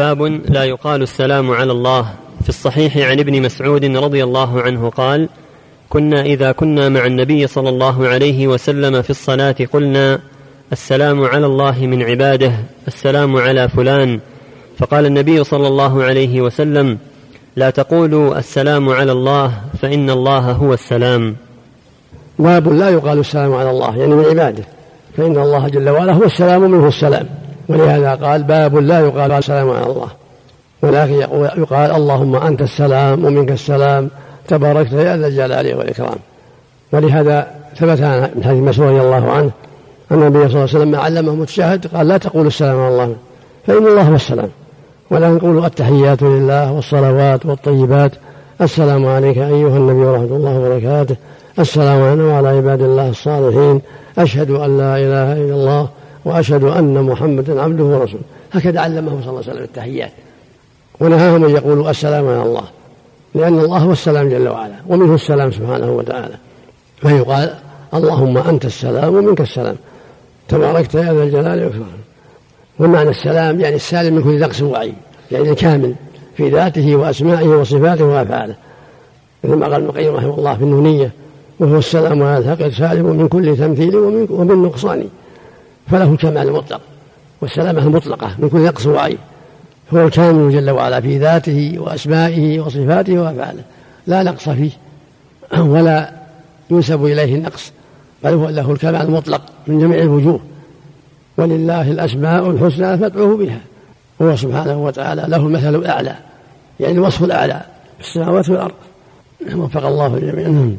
باب لا يقال السلام على الله. في الصحيح عن ابن مسعود رضي الله عنه قال كنا إذا كنا مع النبي صلى الله عليه وسلم في الصلاة قلنا السلام على الله من عباده السلام على فلان. فقال النبي صلى الله عليه وسلم لا تقولوا السلام على الله فإن الله هو السلام. باب لا يقال السلام على الله يعني من عباده فإن الله جل وعلا هو السلام منه السلام. ولهذا قال باب لا يقال السلام على الله. ولكن يقال اللهم أنت السلام ومنك السلام تباركت يا ذا الجلال والإكرام. ولهذا ثبت من حديث مسعود رضي الله عنه أن النبي صلى الله عليه وسلم علمهم التشهد قال لا تقول السلام على الله فإن الله هو السلام. ولكن قولوا التحيات لله والصلوات والطيبات. السلام عليك أيها النبي ورحمة الله وبركاته. السلام علينا وعلى عباد الله الصالحين. أشهد أن لا إله إلا الله وأشهد أن محمدا عبده ورسوله. هكذا علمهم صلى الله عليه وسلم التحيات. ونهاهم أن يقولوا السلام على الله. لأن الله هو السلام جل وعلا ومنه السلام سبحانه وتعالى. فيقال اللهم أنت السلام ومنك السلام. تباركت يا ذا الجلال والإكرام. ومعنى السلام يعني السالم من كل نقص وعيب يعني الكامل في ذاته وأسمائه وصفاته وأفعاله. مثل ما قال ابن رحمه الله في النونية وهو السلام على الحق سالم من كل تمثيل ومن, ومن نقصان. فله الكمال المطلق والسلامة المطلقة من كل نقص وعيب هو الكامل جل وعلا في ذاته وأسمائه وصفاته وأفعاله. لا نقص فيه ولا ينسب إليه النقص بل هو له الكمال المطلق من جميع الوجوه. ولله الأسماء الحسنى فادعوه بها. هو سبحانه وتعالى له المثل الأعلى يعني الوصف الأعلى في السماوات والأرض. وفق الله الجميع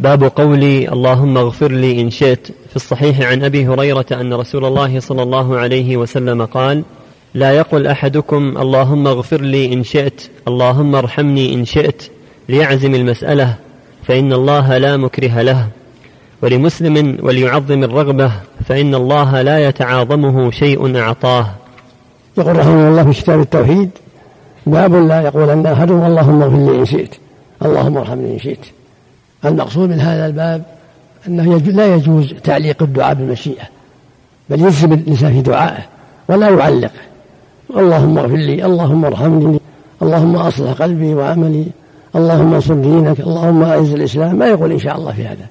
باب قولي اللهم اغفر لي إن شئت. في الصحيح عن أبي هريرة أن رسول الله صلى الله عليه وسلم قال لا يقل أحدكم اللهم اغفر لي إن شئت اللهم ارحمني إن شئت ليعزم المسألة فإن الله لا مكره له. ولمسلم وليعظم الرغبة فإن الله لا يتعاظمه شيء أعطاه. يقول رحمه الله في كتاب التوحيد باب لا يقول أن احدهم اللهم اغفر لي إن شئت اللهم ارحمني إن شئت. المقصود من هذا الباب أنه لا يجوز تعليق الدعاء بالمشيئة بل يلزم الإنسان في دعائه ولا يعلق. اللهم اغفر لي اللهم ارحمني اللهم أصلح قلبي وعملي اللهم انصر دينك اللهم أعز الإسلام. ما يقول إن شاء الله في هذا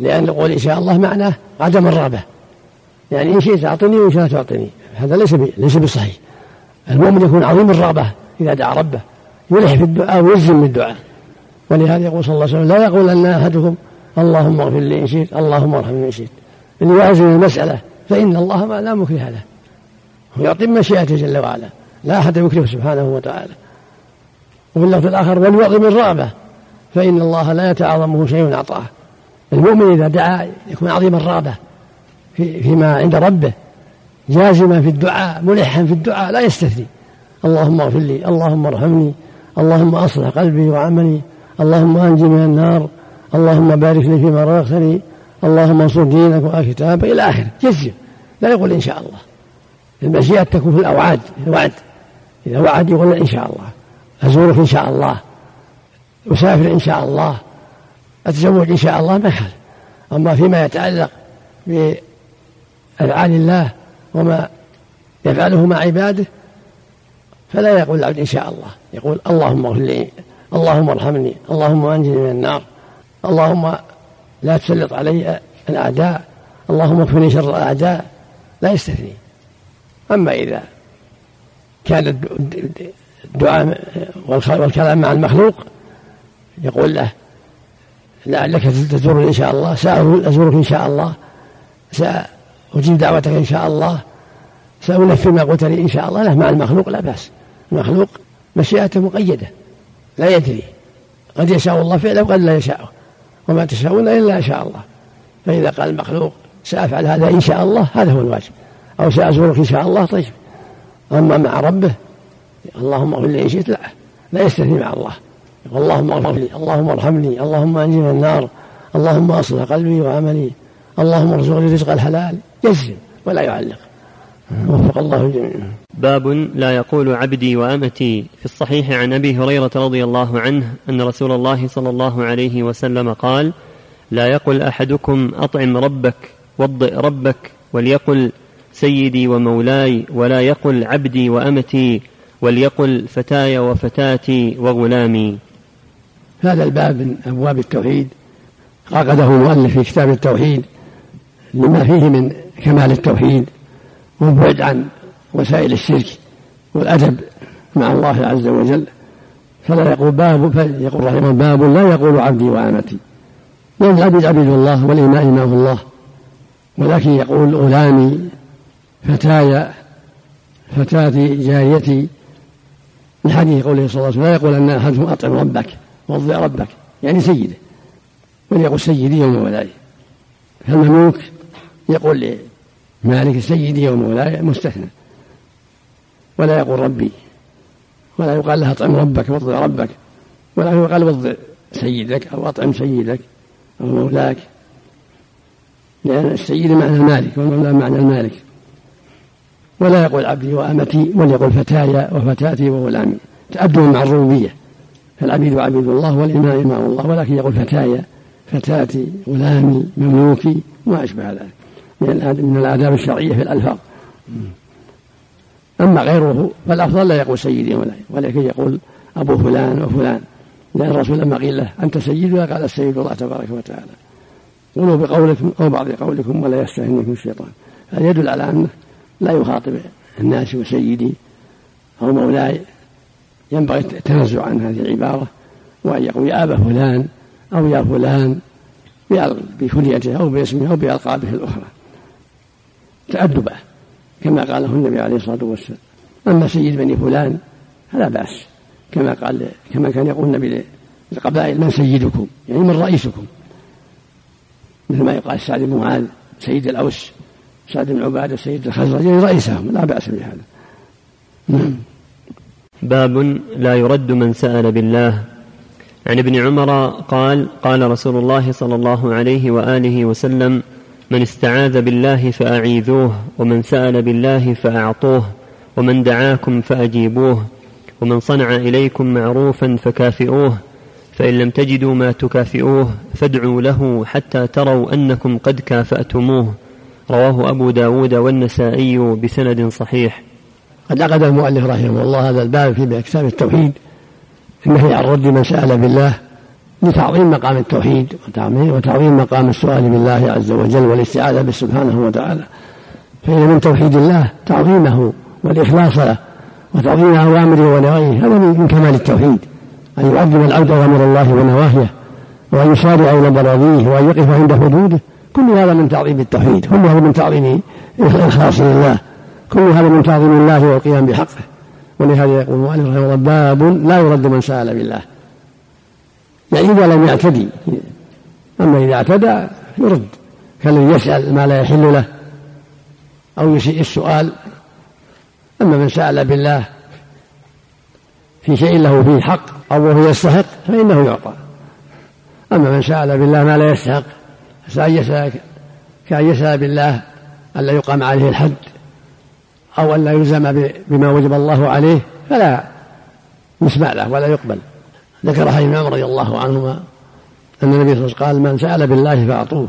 لأن يقول إن شاء الله معناه عدم الرغبة. يعني إن شئت أعطني وإن شئت تعطني. هذا ليس ليس بصحيح. المؤمن يكون عظيم الرغبة إذا دعا ربه يلح في الدعاء ويلزم بالدعاء. ولهذا يقول صلى الله عليه وسلم لا يقول أن أحدكم اللهم اغفر لي إن شئت اللهم ارحمني إن شئت. اللي يعزم المسألة فإن الله ما لا مكره له ويعطي مشيئته جل وعلا. لا أحد يكره سبحانه وتعالى. وفي اللفظ الآخر وليعطي من رغبة فإن الله لا يتعاظمه شيء أعطاه. المؤمن إذا دعا يكون عظيم الرغبة في فيما عند ربه جازما في الدعاء ملحا في الدعاء لا يستثني. اللهم اغفر لي اللهم ارحمني اللهم أصلح قلبي وعملي اللهم انجي من النار اللهم بارك لي فيما رزقتني اللهم انصر دينك وكتابك إلى آخره. جزم. لا يقول إن شاء الله. المشيئة تكون في الأوعاد في الوعد. إذا وعد يقول إن شاء الله. أزورك إن شاء الله. أسافر إن شاء الله. أتزوج إن شاء الله ما يخالف. أما فيما يتعلق بأفعال الله وما يفعله مع عباده فلا يقول العبد إن شاء الله. يقول اللهم اغفر لي اللهم ارحمني اللهم أنجني من النار. اللهم لا تسلط علي الأعداء اللهم اكفني شر الأعداء لا يستثني. أما إذا كان الدعاء والكلام مع المخلوق يقول له لعلك تزورني إن شاء الله سأزورك إن شاء الله سأجيب دعوتك إن شاء الله سأنفذ ما قلت لي إن شاء الله. له مع المخلوق لا بأس. المخلوق مشيئته مقيدة لا يدري. قد يشاء الله فعله وقد لا يشاءه وما تشاءون إلا إن شاء الله. فإذا قال المخلوق سأفعل هذا إن شاء الله هذا هو الواجب. أو سأزورك إن شاء الله طيب. أما مع ربه اللهم اغفر لي إن شئت لا. لا يستثني مع الله. اللهم اغفر لي اللهم ارحمني اللهم أنجي من النار اللهم أصلح قلبي وعملي اللهم ارزقني رزق الحلال. يجزم ولا يعلق. وفق الله الجميع باب لا يقول عبدي وأمتي. في الصحيح عن أبي هريرة رضي الله عنه أن رسول الله صلى الله عليه وسلم قال لا يقل أحدكم أطعم ربك وضئ ربك وليقل سيدي ومولاي ولا يقل عبدي وأمتي وليقل فتاي وفتاتي وغلامي. هذا الباب من أبواب التوحيد. عقده المؤلف في كتاب التوحيد لما فيه من كمال التوحيد. والبعد عن وسائل الشرك والأدب مع الله عز وجل. فلا يقول باب يقول رحمه باب لا يقول عبدي وأمتي. لأن العبد عبد الله والإماء إمام الله؟ ولكن يقول غلامي فتاي فتاتي جاريتي. من حديث قوله صلى الله عليه وسلم لا يقول أن أحدهم أطعم ربك وضع ربك يعني سيده. بل يقول سيدي ومولاي فالمملوك يقول لمالك سيدي ومولاي مستثنى. ولا يقول ربي. ولا يقال له اطعم ربك وضع ربك. ولا يقال وضع سيدك أو أطعم سيدك أو مولاك. لأن السيد معنى المالك والمولى معنى المالك. ولا يقول عبدي وأمتي وليقول فتاي وفتاتي وغلامي تأدب مع الربوبية. فالعبيد عبيد الله والإمام إمام الله. ولكن يقول فتاي فتاتي غلامي مملوكي وما أشبه ذلك. من الآداب الشرعية في الألفاظ. أما غيره فالأفضل لا يقول سيدي ولا ولكن يقول أبو فلان وفلان لأن الرسول لما قيل له أنت سيدنا قال السيد الله تبارك وتعالى. قولوا بقولكم أو بعض قولكم ولا يستهنكم الشيطان. هذا يدل على أنه لا يخاطب الناس وسيدي أو مولاي. ينبغي التنزع عن هذه العبارة وأن يقول يا أبا فلان أو يا فلان بكنيته أو باسمه أو بألقابه الأخرى. تأدبا كما قاله النبي عليه الصلاة والسلام أما سيد بني فلان فلا بأس. كما قال كما كان يقول النبي للقبائل من سيدكم؟ يعني من رئيسكم. مثل ما يقال سعد بن معاذ سيد الأوس سعد بن عبادة سيد الخزرج يعني رئيسهم. لا بأس بهذا. نعم. باب لا يرد من سأل بالله. عن ابن عمر قال قال رسول الله صلى الله عليه وآله وسلم من استعاذ بالله فأعيذوه ومن سأل بالله فأعطوه ومن دعاكم فأجيبوه ومن صنع إليكم معروفا فكافئوه فإن لم تجدوا ما تكافئوه فادعوا له حتى تروا أنكم قد كافأتموه. رواه أبو داود والنسائي بسند صحيح. قد عقد المؤلف رحمه الله هذا الباب في كتاب التوحيد النهي عن رد من سأل بالله لتعظيم مقام التوحيد وتعظيم مقام السؤال بالله عز وجل والاستعاذة به سبحانه وتعالى. فإن من توحيد الله تعظيمه والإخلاص له وتعظيم أوامره ونواهيه هذا من كمال التوحيد. أن يعظم العبد أوامر الله ونواهيه وأن يسارع إلى مراضيه وأن يقف عند حدوده. كل هذا من تعظيم التوحيد. كل هذا من تعظيم الإخلاص لله كل هذا من تعظيم الله والقيام بحقه. ولهذا يقول المؤلف رحمه الله باب لا يرد من سأل بالله. يعني إذا لم يعتدي أما إذا اعتدى يرد كالذي يسأل ما لا يحل له أو يسيء السؤال أما من سأل بالله في شيء له فيه حق أو وهو يستحق فإنه يعطى. أما من سأل بالله ما لا يستحق كأن يسأل بالله ألا يقام عليه الحد أو أن لا يلزم بما وجب الله عليه فلا يسمع له ولا يقبل. ذكر حديث عمر رضي الله عنهما أن النبي صلى الله عليه وسلم قال من سأل بالله فأعطوه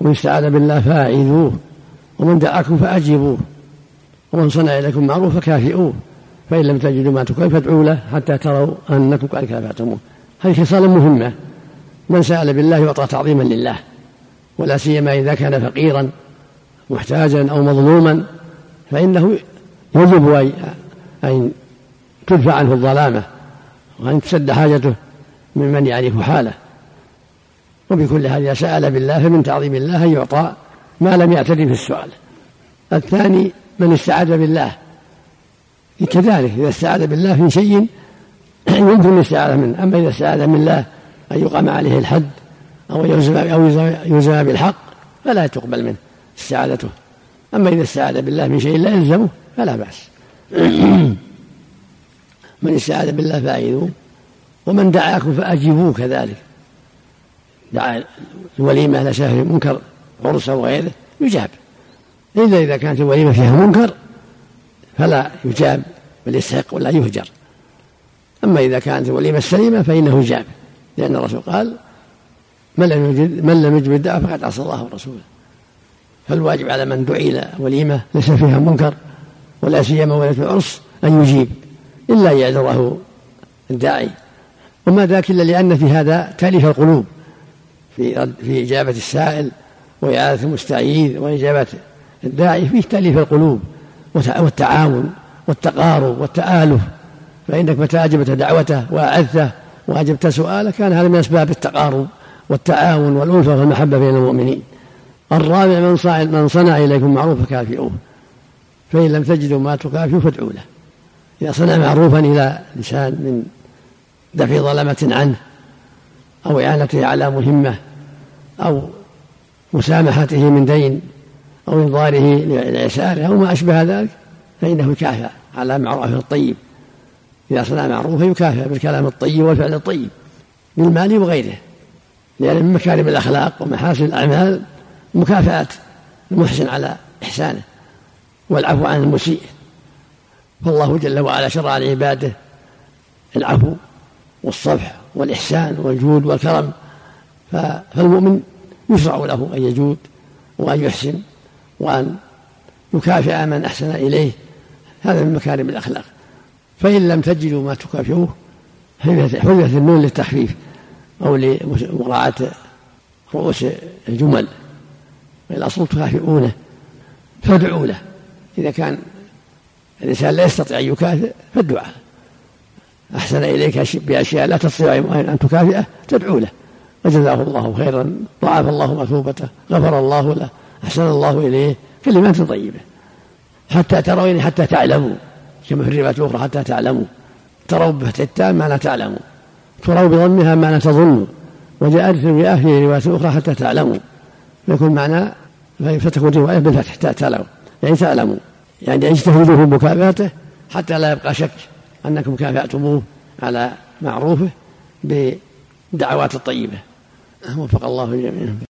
ومن استعاذ بالله فأعيذوه ومن دعاكم فأجيبوه ومن صنع إليكم معروف فكافئوه فإن لم تجدوا ما تكافئ فادعوا له حتى تروا أنكم قد كافأتموه هذه خصال مهمة. من سأل بالله يعطى تعظيما لله ولا سيما إذا كان فقيرا محتاجا أو مظلوما فإنه يجب أن تدفع عنه الظلامة. وأن تسد حاجته ممن يعرف حاله. وبكل هذا سأل بالله فمن تعظيم الله أن يعطى ما لم يعتدي في السؤال الثاني من استعاذ بالله. كذلك إذا استعاذ بالله في شيء يمكن الاستعاذة منه. أما إذا استعاذ من الله أن يقام عليه الحد أو يلزم أو يلزم بالحق فلا تقبل منه استعاذته. أما إذا استعاذ بالله من شيء لا يلزمه فلا بأس. من استعاذ بالله فأعيذوه ومن دعاكم فأجيبوه كذلك. دعا الوليمة على شهر منكر عرس أو غيره يجاب. إلا إذا كانت الوليمة فيها منكر فلا يجاب بل يستحق ولا يهجر. أما إذا كانت الوليمة سليمة فإنه يجاب لأن الرسول قال من لم يجد من لم يجب الدعوة فقد عصى الله ورسوله. فالواجب على من دعي إلى وليمة ليس فيها منكر ولا سيما وليمة العرس أن يجيب. إلا أن يعذره الداعي. وما ذاك إلا لأن في هذا تأليف القلوب في في إجابة السائل وإعادة المستعيذ وإجابة الداعي فيه تأليف القلوب والتعاون والتقارب والتآلف. فإنك متى أجبت دعوته وأعذته وأجبت سؤاله كان هذا من أسباب التقارب والتعاون والألفة والمحبة بين المؤمنين. الرابع من صنع من صنع إليكم معروفا فكافئوه فإن لم تجدوا ما تكافئوا فادعوا له. إذا صنع معروفا إلى إنسان من دفع ظلمة عنه أو إعانته على مهمة أو مسامحته من دين أو إنظاره لعساره أو ما أشبه ذلك فإنه يكافئ على معروفه الطيب. إذا صنع معروفا يكافئ بالكلام الطيب والفعل الطيب بالمال وغيره لأن من مكارم الأخلاق ومحاسن الأعمال مكافأة المحسن على إحسانه والعفو عن المسيء. فالله جل وعلا شرع لعباده العفو والصفح والإحسان والجود والكرم فالمؤمن يشرع له أن يجود وأن يحسن وأن يكافئ من أحسن إليه. هذا من مكارم الأخلاق. فإن لم تجدوا ما تكافئوه حذفت النون للتخفيف أو لمراعاة رؤوس الجمل والأصل تكافئونه فادعوا له. إذا كان الإنسان لا يستطيع أن يكافئ فالدعاء. أحسن إليك بأشياء لا تستطيع أن تكافئه تدعو له. وجزاه الله خيرا ضاعف الله مثوبته غفر الله له أحسن الله إليه. كلمات طيبة. حتى تروا يعني حتى تعلموا. كما في الروايات الأخرى حتى تعلموا. تروا بفتح التام ما لا تعلموا. تروا بضمها ما لا تظنوا وجاءت في رواية أخرى حتى تعلموا. فيكون معنى فتكون رواية بالفتح حتى تعلموا. يعني تعلموا. يعني اجتهدوا في مكافأته حتى لا يبقى شك أنكم كافأتموه على معروفه بالدعوات الطيبة. وفق الله جميعا.